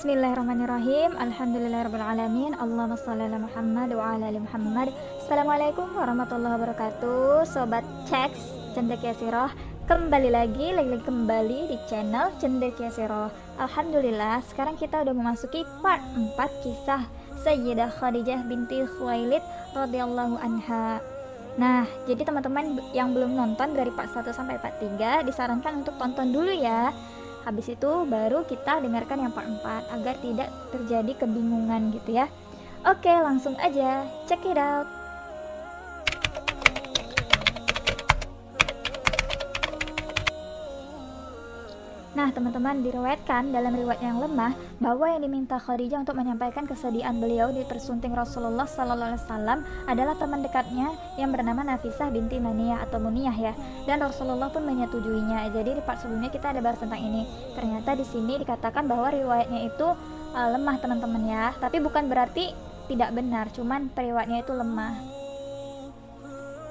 Bismillahirrahmanirrahim. Alhamdulillahirrahmanirrahim Allahumma salli ala Muhammad wa ala ali Muhammad. Assalamualaikum warahmatullahi wabarakatuh. Sobat Ceks Cendekia Siroh Kembali lagi, lagi kembali di channel Cendekia Siroh Alhamdulillah sekarang kita udah memasuki part 4 kisah Sayyidah Khadijah binti Khuwailid radhiyallahu anha. Nah, jadi teman-teman yang belum nonton dari part 1 sampai part 3 disarankan untuk tonton dulu ya Habis itu baru kita dengarkan yang part 4 agar tidak terjadi kebingungan gitu ya. Oke, langsung aja. Check it out. Nah, teman-teman diriwayatkan dalam riwayat yang lemah bahwa yang diminta Khadijah untuk menyampaikan kesedihan beliau di persunting Rasulullah Sallallahu Alaihi Wasallam adalah teman dekatnya yang bernama Nafisah binti Maniyah atau Muniyah ya. Dan Rasulullah pun menyetujuinya. Jadi di part sebelumnya kita ada bahas tentang ini. Ternyata di sini dikatakan bahwa riwayatnya itu uh, lemah teman-teman ya. Tapi bukan berarti tidak benar, cuman periwayatnya itu lemah.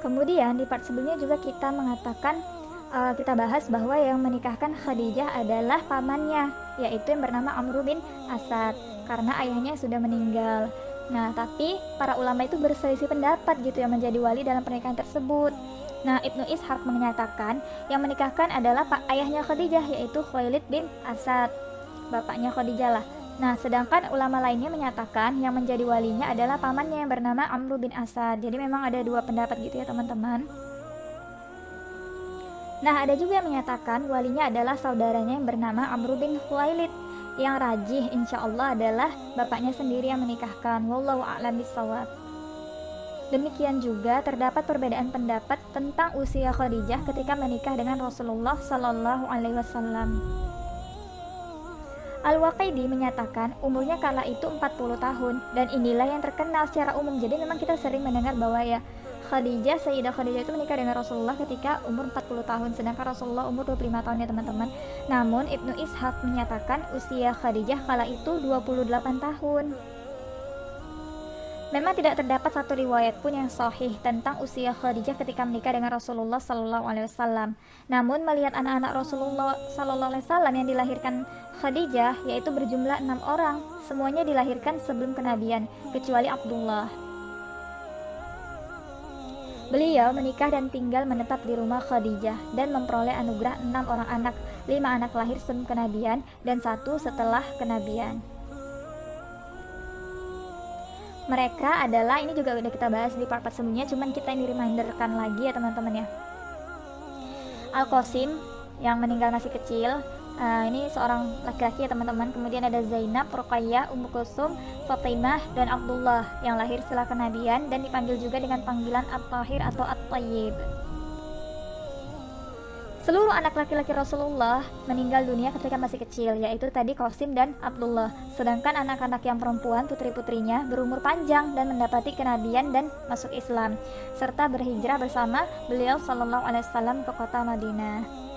Kemudian di part sebelumnya juga kita mengatakan uh, kita bahas bahwa yang menikahkan Khadijah adalah pamannya, yaitu yang bernama Amr bin Asad, karena ayahnya sudah meninggal. Nah, tapi para ulama itu berselisih pendapat gitu yang menjadi wali dalam pernikahan tersebut. Nah, Ibnu Ishaq menyatakan yang menikahkan adalah pak ayahnya Khadijah yaitu Khalid bin Asad, bapaknya Khadijah lah. Nah, sedangkan ulama lainnya menyatakan yang menjadi walinya adalah pamannya yang bernama Amr bin Asad. Jadi memang ada dua pendapat gitu ya, teman-teman. Nah, ada juga yang menyatakan walinya adalah saudaranya yang bernama Amr bin Khuwailid. Yang rajih insya Allah adalah bapaknya sendiri yang menikahkan. Wallahu a'lam bishawab. Demikian juga terdapat perbedaan pendapat tentang usia Khadijah ketika menikah dengan Rasulullah Sallallahu Alaihi Wasallam. Al-Waqidi menyatakan umurnya kala itu 40 tahun dan inilah yang terkenal secara umum. Jadi memang kita sering mendengar bahwa ya Khadijah, Sayyidah Khadijah itu menikah dengan Rasulullah ketika umur 40 tahun, sedangkan Rasulullah umur 25 tahun ya teman-teman. Namun Ibnu Ishaq menyatakan usia Khadijah kala itu 28 tahun. Memang tidak terdapat satu riwayat pun yang sahih tentang usia Khadijah ketika menikah dengan Rasulullah Sallallahu Alaihi Wasallam. Namun melihat anak-anak Rasulullah Sallallahu Alaihi Wasallam yang dilahirkan Khadijah, yaitu berjumlah enam orang, semuanya dilahirkan sebelum kenabian, kecuali Abdullah. Beliau menikah dan tinggal menetap di rumah Khadijah dan memperoleh anugerah enam orang anak, lima anak lahir sebelum kenabian dan satu setelah kenabian. Mereka adalah ini juga udah kita bahas di part-part sebelumnya, cuman kita ini reminderkan lagi ya teman-teman ya. Al Qasim yang meninggal masih kecil, Uh, ini seorang laki-laki ya teman-teman. Kemudian ada Zainab, Ruqayyah, Ummu Kulsum, Fatimah, dan Abdullah yang lahir setelah kenabian dan dipanggil juga dengan panggilan At-Tahir atau At-Tayyib. Seluruh anak laki-laki Rasulullah meninggal dunia ketika masih kecil, yaitu tadi Qasim dan Abdullah. Sedangkan anak-anak yang perempuan, putri-putrinya, berumur panjang dan mendapati kenabian dan masuk Islam, serta berhijrah bersama beliau Sallallahu Alaihi Wasallam ke kota Madinah.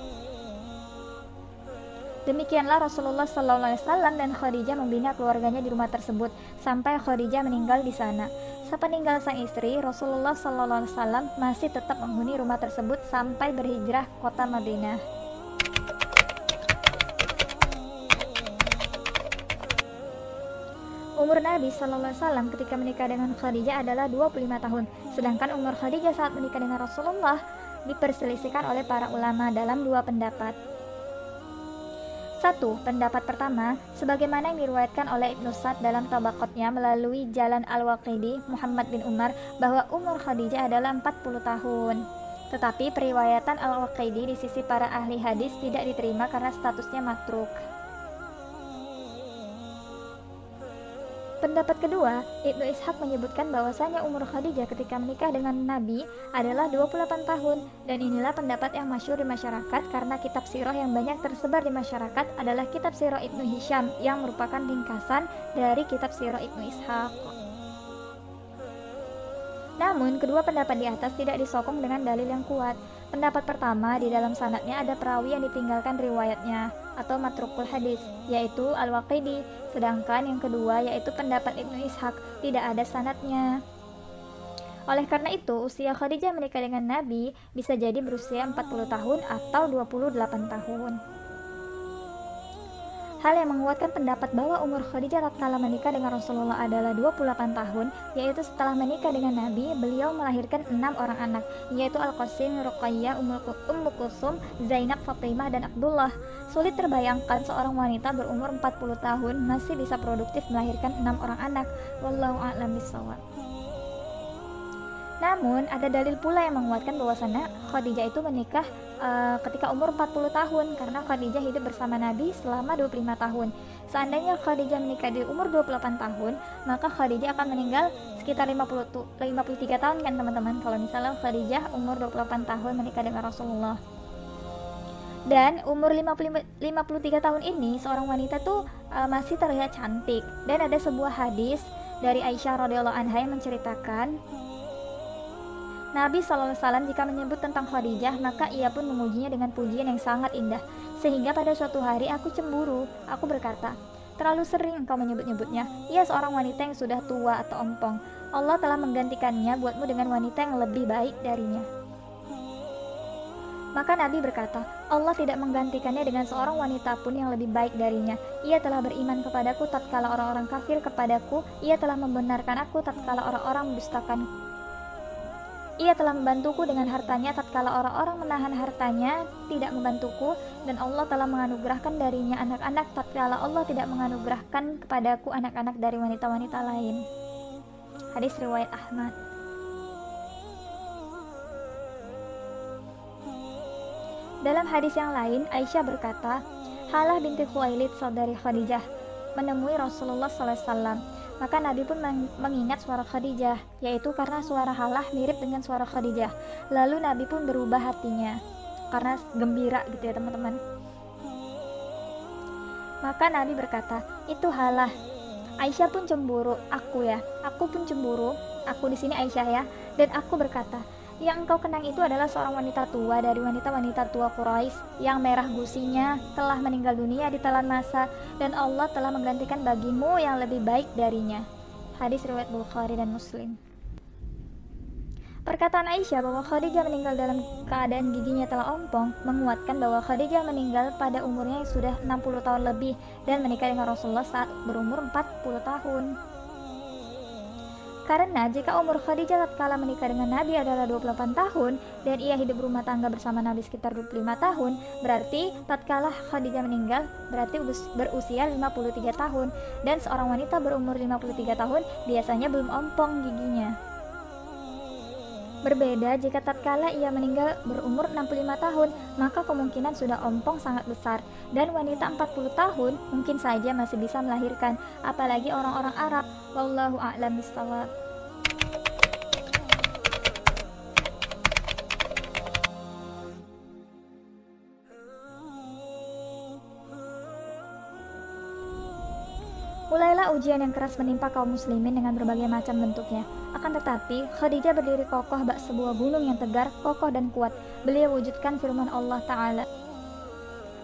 Demikianlah Rasulullah SAW dan Khadijah membina keluarganya di rumah tersebut sampai Khadijah meninggal di sana. Sepeninggal sang istri, Rasulullah SAW masih tetap menghuni rumah tersebut sampai berhijrah kota Madinah. Umur Nabi SAW ketika menikah dengan Khadijah adalah 25 tahun, sedangkan umur Khadijah saat menikah dengan Rasulullah diperselisihkan oleh para ulama dalam dua pendapat. Satu, pendapat pertama, sebagaimana yang diriwayatkan oleh Ibnu Sa'd dalam tabakotnya melalui jalan Al-Waqidi Muhammad bin Umar bahwa umur Khadijah adalah 40 tahun. Tetapi periwayatan Al-Waqidi di sisi para ahli hadis tidak diterima karena statusnya matruk. Pendapat kedua, Ibnu Ishaq menyebutkan bahwasanya umur Khadijah ketika menikah dengan Nabi adalah 28 tahun dan inilah pendapat yang masyur di masyarakat karena kitab sirah yang banyak tersebar di masyarakat adalah kitab sirah Ibnu Hisham yang merupakan ringkasan dari kitab sirah Ibnu Ishaq. Namun, kedua pendapat di atas tidak disokong dengan dalil yang kuat. Pendapat pertama, di dalam sanatnya ada perawi yang ditinggalkan riwayatnya atau matrukul hadis, yaitu Al-Waqidi. Sedangkan yang kedua yaitu pendapat Ibnu Ishaq, tidak ada sanatnya. Oleh karena itu, usia Khadijah menikah dengan Nabi bisa jadi berusia 40 tahun atau 28 tahun. Hal yang menguatkan pendapat bahwa umur Khadijah tatkala menikah dengan Rasulullah adalah 28 tahun, yaitu setelah menikah dengan Nabi, beliau melahirkan enam orang anak, yaitu Al-Qasim, Ruqayyah, Ummu Kulsum, Zainab, Fatimah, dan Abdullah. Sulit terbayangkan seorang wanita berumur 40 tahun masih bisa produktif melahirkan enam orang anak. Wallahu a'lam bishawab. Namun, ada dalil pula yang menguatkan bahwasannya Khadijah itu menikah uh, ketika umur 40 tahun karena Khadijah hidup bersama Nabi selama 25 tahun. Seandainya Khadijah menikah di umur 28 tahun, maka Khadijah akan meninggal sekitar 50 53 tahun kan teman-teman. Kalau misalnya Khadijah umur 28 tahun menikah dengan Rasulullah. Dan umur 50, 53 tahun ini seorang wanita tuh uh, masih terlihat cantik dan ada sebuah hadis dari Aisyah radhiyallahu anha yang menceritakan Nabi SAW jika menyebut tentang Khadijah, maka ia pun memujinya dengan pujian yang sangat indah. Sehingga pada suatu hari aku cemburu. Aku berkata, terlalu sering engkau menyebut-nyebutnya. Ia seorang wanita yang sudah tua atau ompong. Allah telah menggantikannya buatmu dengan wanita yang lebih baik darinya. Maka Nabi berkata, Allah tidak menggantikannya dengan seorang wanita pun yang lebih baik darinya. Ia telah beriman kepadaku tatkala orang-orang kafir kepadaku. Ia telah membenarkan aku tatkala orang-orang mendustakan ia telah membantuku dengan hartanya tatkala orang-orang menahan hartanya tidak membantuku dan Allah telah menganugerahkan darinya anak-anak tatkala Allah tidak menganugerahkan kepadaku anak-anak dari wanita-wanita lain. Hadis riwayat Ahmad. Dalam hadis yang lain, Aisyah berkata, Halah binti Khuwailid saudari Khadijah menemui Rasulullah SAW maka Nabi pun mengingat suara Khadijah, yaitu karena suara Halah mirip dengan suara Khadijah. Lalu Nabi pun berubah hatinya, karena gembira gitu ya teman-teman. Maka Nabi berkata, itu Halah. Aisyah pun cemburu, aku ya, aku pun cemburu, aku di sini Aisyah ya, dan aku berkata, yang engkau kenang itu adalah seorang wanita tua dari wanita-wanita tua Quraisy yang merah gusinya telah meninggal dunia di telan masa dan Allah telah menggantikan bagimu yang lebih baik darinya. Hadis riwayat Bukhari dan Muslim. Perkataan Aisyah bahwa Khadijah meninggal dalam keadaan giginya telah ompong menguatkan bahwa Khadijah meninggal pada umurnya yang sudah 60 tahun lebih dan menikah dengan Rasulullah saat berumur 40 tahun. Karena jika umur Khadijah tatkala menikah dengan Nabi adalah 28 tahun dan ia hidup rumah tangga bersama Nabi sekitar 25 tahun, berarti tatkala Khadijah meninggal berarti berusia 53 tahun dan seorang wanita berumur 53 tahun biasanya belum ompong giginya. Berbeda jika tatkala ia meninggal berumur 65 tahun, maka kemungkinan sudah ompong sangat besar dan wanita 40 tahun mungkin saja masih bisa melahirkan, apalagi orang-orang Arab. Wallahu a'lam bishawab. Mulailah ujian yang keras menimpa kaum muslimin dengan berbagai macam bentuknya. Akan tetapi, Khadijah berdiri kokoh bak sebuah gunung yang tegar, kokoh dan kuat. Beliau wujudkan firman Allah Ta'ala.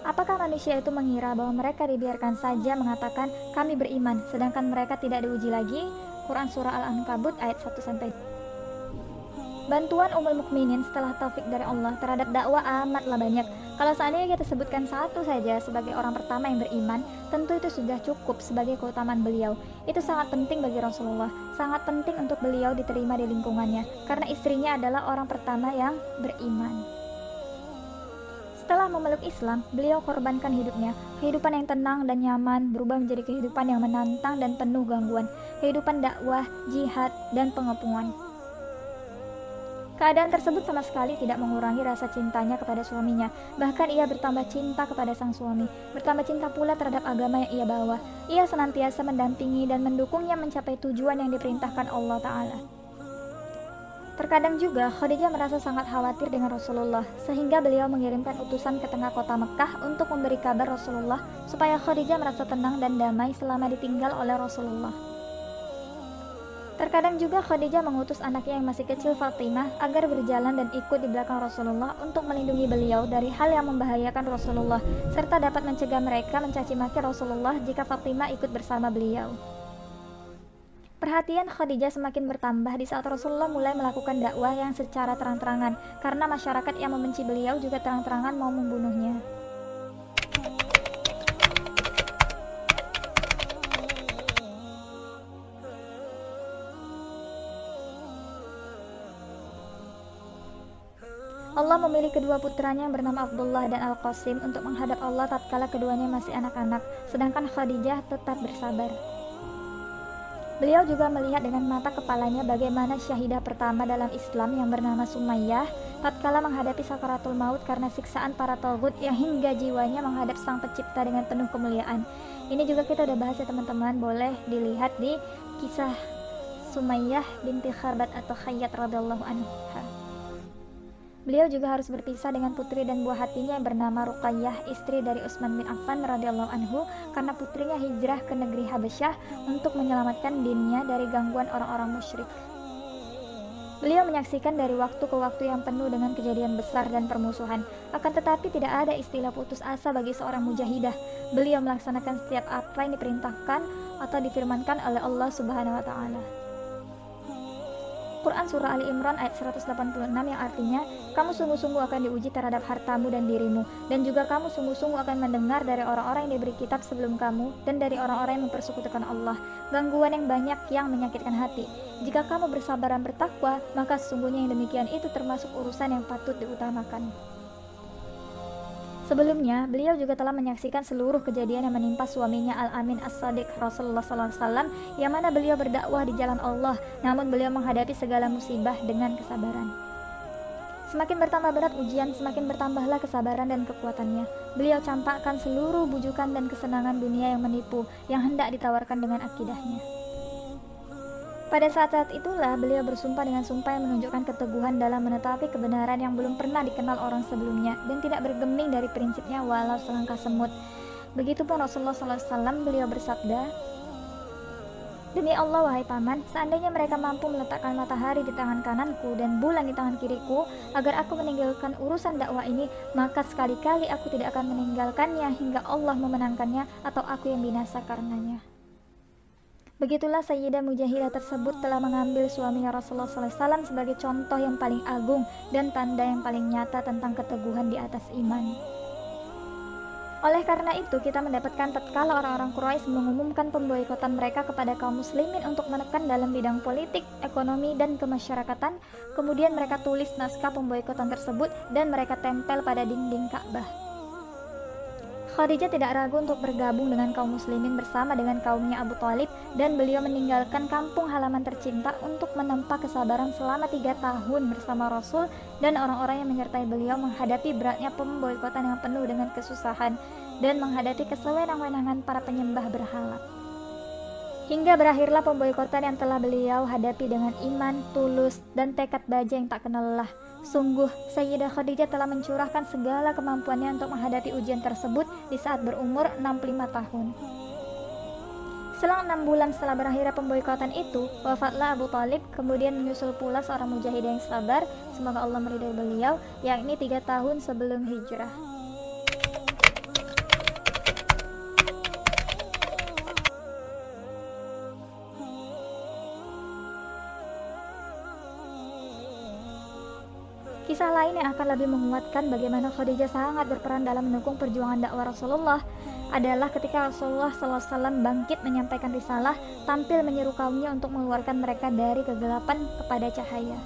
Apakah manusia itu mengira bahwa mereka dibiarkan saja mengatakan kami beriman, sedangkan mereka tidak diuji lagi? Quran Surah Al-Ankabut ayat 1 sampai Bantuan Ummul Mukminin setelah taufik dari Allah terhadap dakwah amatlah banyak. Kalau seandainya kita sebutkan satu saja sebagai orang pertama yang beriman, tentu itu sudah cukup sebagai keutamaan beliau. Itu sangat penting bagi Rasulullah, sangat penting untuk beliau diterima di lingkungannya, karena istrinya adalah orang pertama yang beriman. Setelah memeluk Islam, beliau korbankan hidupnya. Kehidupan yang tenang dan nyaman berubah menjadi kehidupan yang menantang dan penuh gangguan. Kehidupan dakwah, jihad, dan pengepungan. Keadaan tersebut sama sekali tidak mengurangi rasa cintanya kepada suaminya. Bahkan ia bertambah cinta kepada sang suami, bertambah cinta pula terhadap agama yang ia bawa. Ia senantiasa mendampingi dan mendukungnya mencapai tujuan yang diperintahkan Allah Ta'ala. Terkadang juga Khadijah merasa sangat khawatir dengan Rasulullah, sehingga beliau mengirimkan utusan ke tengah kota Mekah untuk memberi kabar Rasulullah supaya Khadijah merasa tenang dan damai selama ditinggal oleh Rasulullah. Terkadang juga Khadijah mengutus anaknya yang masih kecil Fatimah agar berjalan dan ikut di belakang Rasulullah untuk melindungi beliau dari hal yang membahayakan Rasulullah serta dapat mencegah mereka mencaci maki Rasulullah jika Fatimah ikut bersama beliau. Perhatian Khadijah semakin bertambah di saat Rasulullah mulai melakukan dakwah yang secara terang-terangan karena masyarakat yang membenci beliau juga terang-terangan mau membunuhnya. Allah memilih kedua putranya yang bernama Abdullah dan Al-Qasim untuk menghadap Allah tatkala keduanya masih anak-anak, sedangkan Khadijah tetap bersabar. Beliau juga melihat dengan mata kepalanya bagaimana syahidah pertama dalam Islam yang bernama Sumayyah tatkala menghadapi sakaratul maut karena siksaan para togut yang hingga jiwanya menghadap sang pencipta dengan penuh kemuliaan. Ini juga kita udah bahas ya teman-teman, boleh dilihat di kisah Sumayyah binti Kharbat atau Khayyat radhiyallahu anha. Beliau juga harus berpisah dengan putri dan buah hatinya yang bernama Ruqayyah, istri dari Utsman bin Affan radhiyallahu anhu karena putrinya hijrah ke negeri Habasyah untuk menyelamatkan dinnya dari gangguan orang-orang musyrik. Beliau menyaksikan dari waktu ke waktu yang penuh dengan kejadian besar dan permusuhan. Akan tetapi tidak ada istilah putus asa bagi seorang mujahidah. Beliau melaksanakan setiap apa yang diperintahkan atau difirmankan oleh Allah Subhanahu wa taala. Quran Surah Ali Imran ayat 186 yang artinya, kamu sungguh-sungguh akan diuji terhadap hartamu dan dirimu, dan juga kamu sungguh-sungguh akan mendengar dari orang-orang yang diberi kitab sebelum kamu, dan dari orang-orang yang mempersekutukan Allah, gangguan yang banyak yang menyakitkan hati. Jika kamu bersabar dan bertakwa, maka sesungguhnya yang demikian itu termasuk urusan yang patut diutamakan. Sebelumnya, beliau juga telah menyaksikan seluruh kejadian yang menimpa suaminya Al-Amin As-Sadiq Rasulullah SAW yang mana beliau berdakwah di jalan Allah, namun beliau menghadapi segala musibah dengan kesabaran. Semakin bertambah berat ujian, semakin bertambahlah kesabaran dan kekuatannya. Beliau campakkan seluruh bujukan dan kesenangan dunia yang menipu, yang hendak ditawarkan dengan akidahnya. Pada saat-saat itulah beliau bersumpah dengan sumpah yang menunjukkan keteguhan dalam menetapi kebenaran yang belum pernah dikenal orang sebelumnya dan tidak bergeming dari prinsipnya walau selangkah semut. Begitupun Rasulullah SAW beliau bersabda, Demi Allah wahai paman, seandainya mereka mampu meletakkan matahari di tangan kananku dan bulan di tangan kiriku agar aku meninggalkan urusan dakwah ini, maka sekali-kali aku tidak akan meninggalkannya hingga Allah memenangkannya atau aku yang binasa karenanya. Begitulah Sayyidah Mujahidah tersebut telah mengambil suaminya Rasulullah SAW sebagai contoh yang paling agung dan tanda yang paling nyata tentang keteguhan di atas iman. Oleh karena itu, kita mendapatkan tatkala orang-orang Quraisy mengumumkan pemboikotan mereka kepada kaum muslimin untuk menekan dalam bidang politik, ekonomi, dan kemasyarakatan, kemudian mereka tulis naskah pemboikotan tersebut dan mereka tempel pada dinding Ka'bah. Khadijah tidak ragu untuk bergabung dengan kaum muslimin bersama dengan kaumnya Abu Talib dan beliau meninggalkan kampung halaman tercinta untuk menempa kesabaran selama tiga tahun bersama Rasul dan orang-orang yang menyertai beliau menghadapi beratnya pemboikotan yang penuh dengan kesusahan dan menghadapi kesewenang-wenangan para penyembah berhala. Hingga berakhirlah pemboikotan yang telah beliau hadapi dengan iman, tulus, dan tekad baja yang tak kenal lelah. Sungguh, Sayyidah Khadijah telah mencurahkan segala kemampuannya untuk menghadapi ujian tersebut di saat berumur 65 tahun. Selang enam bulan setelah berakhirnya pemboikotan itu, wafatlah Abu Talib, kemudian menyusul pula seorang mujahid yang sabar, semoga Allah meridai beliau, yakni tiga tahun sebelum hijrah. Kisah lain yang akan lebih menguatkan bagaimana Khadijah sangat berperan dalam mendukung perjuangan dakwah Rasulullah adalah ketika Rasulullah SAW bangkit menyampaikan risalah tampil menyeru kaumnya untuk mengeluarkan mereka dari kegelapan kepada cahaya.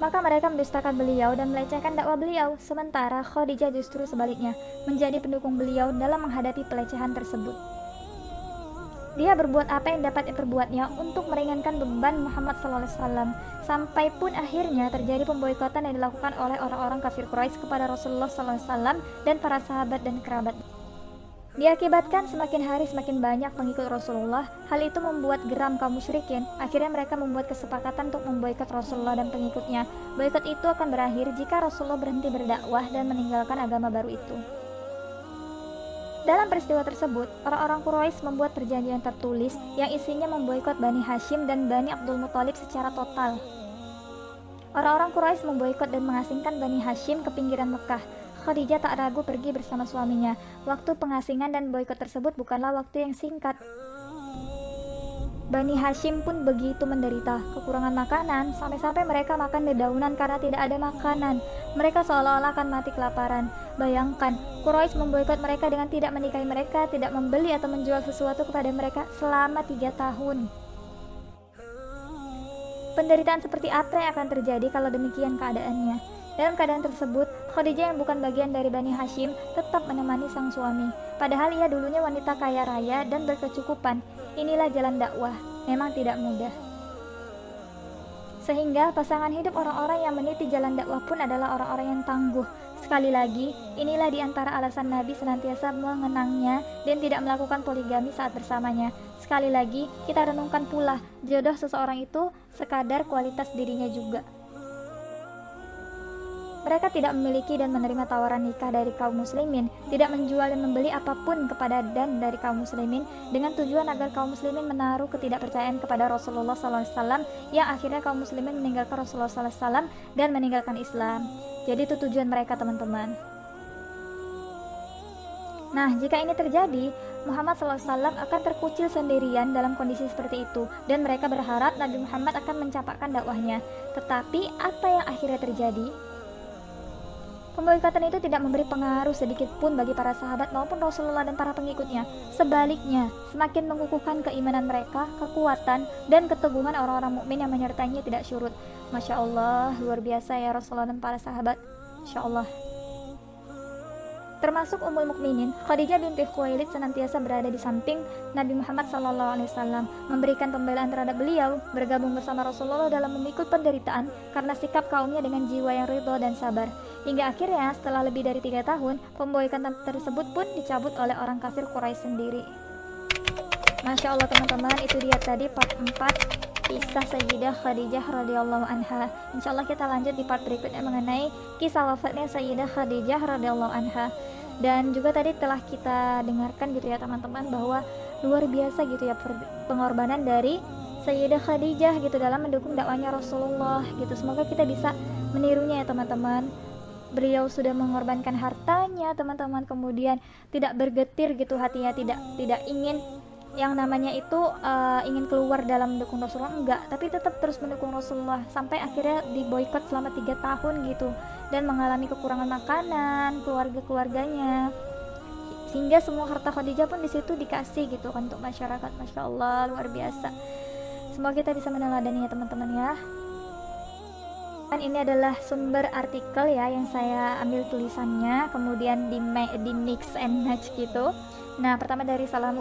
Maka mereka mendustakan beliau dan melecehkan dakwah beliau, sementara Khadijah justru sebaliknya menjadi pendukung beliau dalam menghadapi pelecehan tersebut. Dia berbuat apa yang dapat diperbuatnya untuk meringankan beban Muhammad SAW. Sampai pun akhirnya terjadi pemboikotan yang dilakukan oleh orang-orang kafir Quraisy kepada Rasulullah SAW dan para sahabat dan kerabat. Diakibatkan semakin hari semakin banyak pengikut Rasulullah, hal itu membuat geram kaum musyrikin. Akhirnya mereka membuat kesepakatan untuk memboikot Rasulullah dan pengikutnya. Boikot itu akan berakhir jika Rasulullah berhenti berdakwah dan meninggalkan agama baru itu. Dalam peristiwa tersebut, orang-orang Quraisy membuat perjanjian tertulis yang isinya memboikot Bani Hashim dan Bani Abdul Muthalib secara total. Orang-orang Quraisy memboikot dan mengasingkan Bani Hashim ke pinggiran Mekah. Khadijah tak ragu pergi bersama suaminya. Waktu pengasingan dan boikot tersebut bukanlah waktu yang singkat. Bani Hashim pun begitu menderita, kekurangan makanan, sampai-sampai mereka makan dedaunan karena tidak ada makanan. Mereka seolah-olah akan mati kelaparan. Bayangkan, Quraisy memboikot mereka dengan tidak menikahi mereka, tidak membeli atau menjual sesuatu kepada mereka selama tiga tahun. Penderitaan seperti apa yang akan terjadi kalau demikian keadaannya? Dalam keadaan tersebut, Khadijah yang bukan bagian dari Bani Hashim tetap menemani sang suami. Padahal ia dulunya wanita kaya raya dan berkecukupan. Inilah jalan dakwah, memang tidak mudah. Sehingga pasangan hidup orang-orang yang meniti jalan dakwah pun adalah orang-orang yang tangguh. Sekali lagi, inilah di antara alasan Nabi senantiasa mengenangnya dan tidak melakukan poligami saat bersamanya. Sekali lagi, kita renungkan pula, jodoh seseorang itu sekadar kualitas dirinya juga. Mereka tidak memiliki dan menerima tawaran nikah dari kaum muslimin, tidak menjual dan membeli apa pun kepada dan dari kaum muslimin dengan tujuan agar kaum muslimin menaruh ketidakpercayaan kepada Rasulullah SAW yang akhirnya kaum muslimin meninggalkan Rasulullah SAW dan meninggalkan Islam. Jadi itu tujuan mereka teman-teman. Nah, jika ini terjadi, Muhammad SAW akan terkucil sendirian dalam kondisi seperti itu, dan mereka berharap Nabi Muhammad akan mencapai dakwahnya. Tetapi, apa yang akhirnya terjadi? Pemboikatan itu tidak memberi pengaruh sedikit pun bagi para sahabat maupun Rasulullah dan para pengikutnya. Sebaliknya, semakin mengukuhkan keimanan mereka, kekuatan, dan keteguhan orang-orang mukmin yang menyertainya tidak surut. Masya Allah, luar biasa ya Rasulullah dan para sahabat. Insya Allah termasuk Ummul Mukminin, Khadijah binti Khuwailid senantiasa berada di samping Nabi Muhammad SAW, memberikan pembelaan terhadap beliau, bergabung bersama Rasulullah dalam memikul penderitaan karena sikap kaumnya dengan jiwa yang ridho dan sabar. Hingga akhirnya setelah lebih dari tiga tahun, pemboikan tersebut pun dicabut oleh orang kafir Quraisy sendiri. Masya Allah teman-teman, itu dia tadi part 4 kisah Sayyidah Khadijah radhiyallahu anha. Insyaallah kita lanjut di part berikutnya mengenai kisah wafatnya Sayyidah Khadijah radhiyallahu anha. Dan juga tadi telah kita dengarkan gitu ya teman-teman bahwa luar biasa gitu ya pengorbanan dari Sayyidah Khadijah gitu dalam mendukung dakwanya Rasulullah gitu. Semoga kita bisa menirunya ya teman-teman. Beliau sudah mengorbankan hartanya teman-teman kemudian tidak bergetir gitu hatinya tidak tidak ingin yang namanya itu uh, ingin keluar dalam mendukung Rasulullah enggak. Tapi tetap terus mendukung Rasulullah sampai akhirnya diboykot selama tiga tahun gitu. Dan mengalami kekurangan makanan keluarga-keluarganya. Sehingga semua harta Khadijah pun di situ dikasih gitu kan untuk masyarakat. Masya Allah luar biasa. Semoga kita bisa meneladani ya teman-teman ya. Kan ini adalah sumber artikel ya yang saya ambil tulisannya kemudian di, di mix and match gitu Nah, pertama dari salam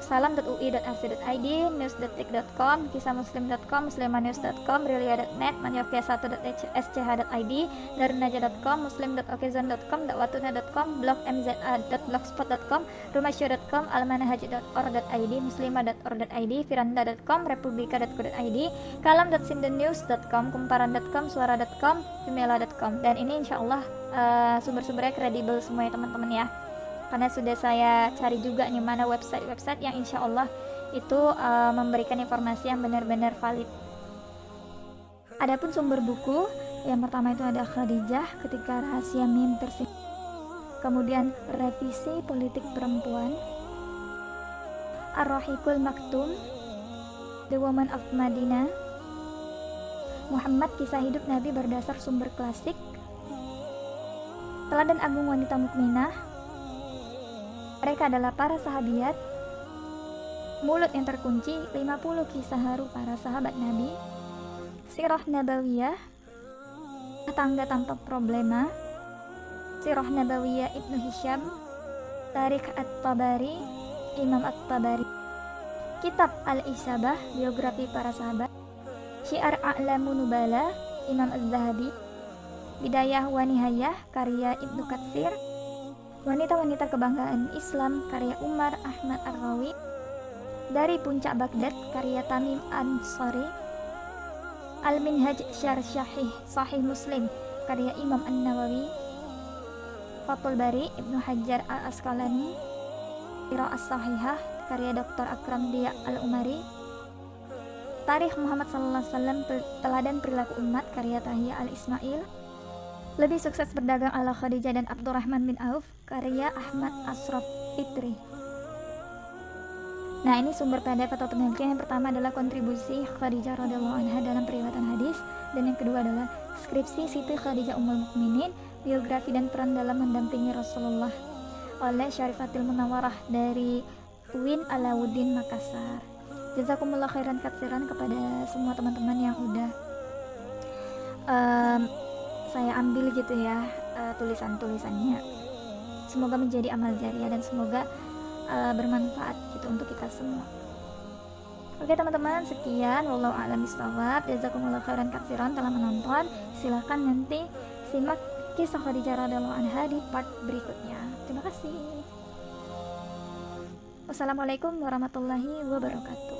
salam.ui.ac.id, news.tik.com, kisahmuslim.com, muslimanews.com, rilia.net, manyofia1.sch.id, darunaja.com, muslim.okezon.com, dakwatuna.com, blogmza.blogspot.com, rumahsyo.com, almanahaji.or.id, muslimah.or.id, firanda.com, republika.co.id, kalam.sindennews.com, kumparan.com, suara.com, vimela.com. Dan ini insya Allah uh, sumber-sumbernya kredibel semua ya teman-teman ya karena sudah saya cari juga nih mana website-website yang insya Allah itu uh, memberikan informasi yang benar-benar valid. Adapun sumber buku yang pertama itu ada Khadijah ketika rahasia mim tersebut. Kemudian revisi politik perempuan. Ar-Rahikul Maktum, The Woman of Madinah. Muhammad kisah hidup Nabi berdasar sumber klasik. Teladan Agung Wanita Mukminah mereka adalah para sahabiat, mulut yang terkunci, 50 kisah haru para sahabat Nabi, sirah nabawiyah, tangga tanpa problema, sirah nabawiyah Ibnu Hisham, Tarik At-Tabari, Imam At-Tabari, Kitab Al-Isabah, biografi para sahabat, Syiar A'lamu Nubala, Imam Az-Zahabi, Bidayah Wanihayah, karya Ibnu Katsir, Wanita-wanita kebanggaan Islam karya Umar Ahmad Ar-Rawi. Dari Puncak Baghdad karya Tamim Ansari Al-Minhaj Syar Syahih Sahih Muslim karya Imam An-Nawawi. Fatul Bari Ibnu Hajar Al-Asqalani. As Sahihah karya Dr. Akram Dia Al-Umari. Tarikh Muhammad Sallallahu Alaihi Wasallam Teladan Perilaku Umat karya Tahiyah Al-Ismail lebih sukses berdagang ala Khadijah dan Abdurrahman bin Auf, karya Ahmad Asraf Fitri. Nah, ini sumber PDF atau penelitian yang pertama adalah kontribusi Khadijah radhiyallahu anha dalam periwatan hadis dan yang kedua adalah skripsi Siti Khadijah Ummul Mukminin, biografi dan peran dalam mendampingi Rasulullah oleh Syarifatil Munawarah dari Win Alauddin Makassar. Jazakumullah khairan katsiran kepada semua teman-teman yang udah um, saya ambil gitu ya uh, tulisan-tulisannya semoga menjadi amal jariah dan semoga uh, bermanfaat gitu untuk kita semua Oke teman-teman, sekian wallahu a'lam bishawab. Jazakumullah khairan katsiran telah menonton. Silahkan nanti simak kisah Khadijah radhiyallahu anha di part berikutnya. Terima kasih. Wassalamualaikum warahmatullahi wabarakatuh.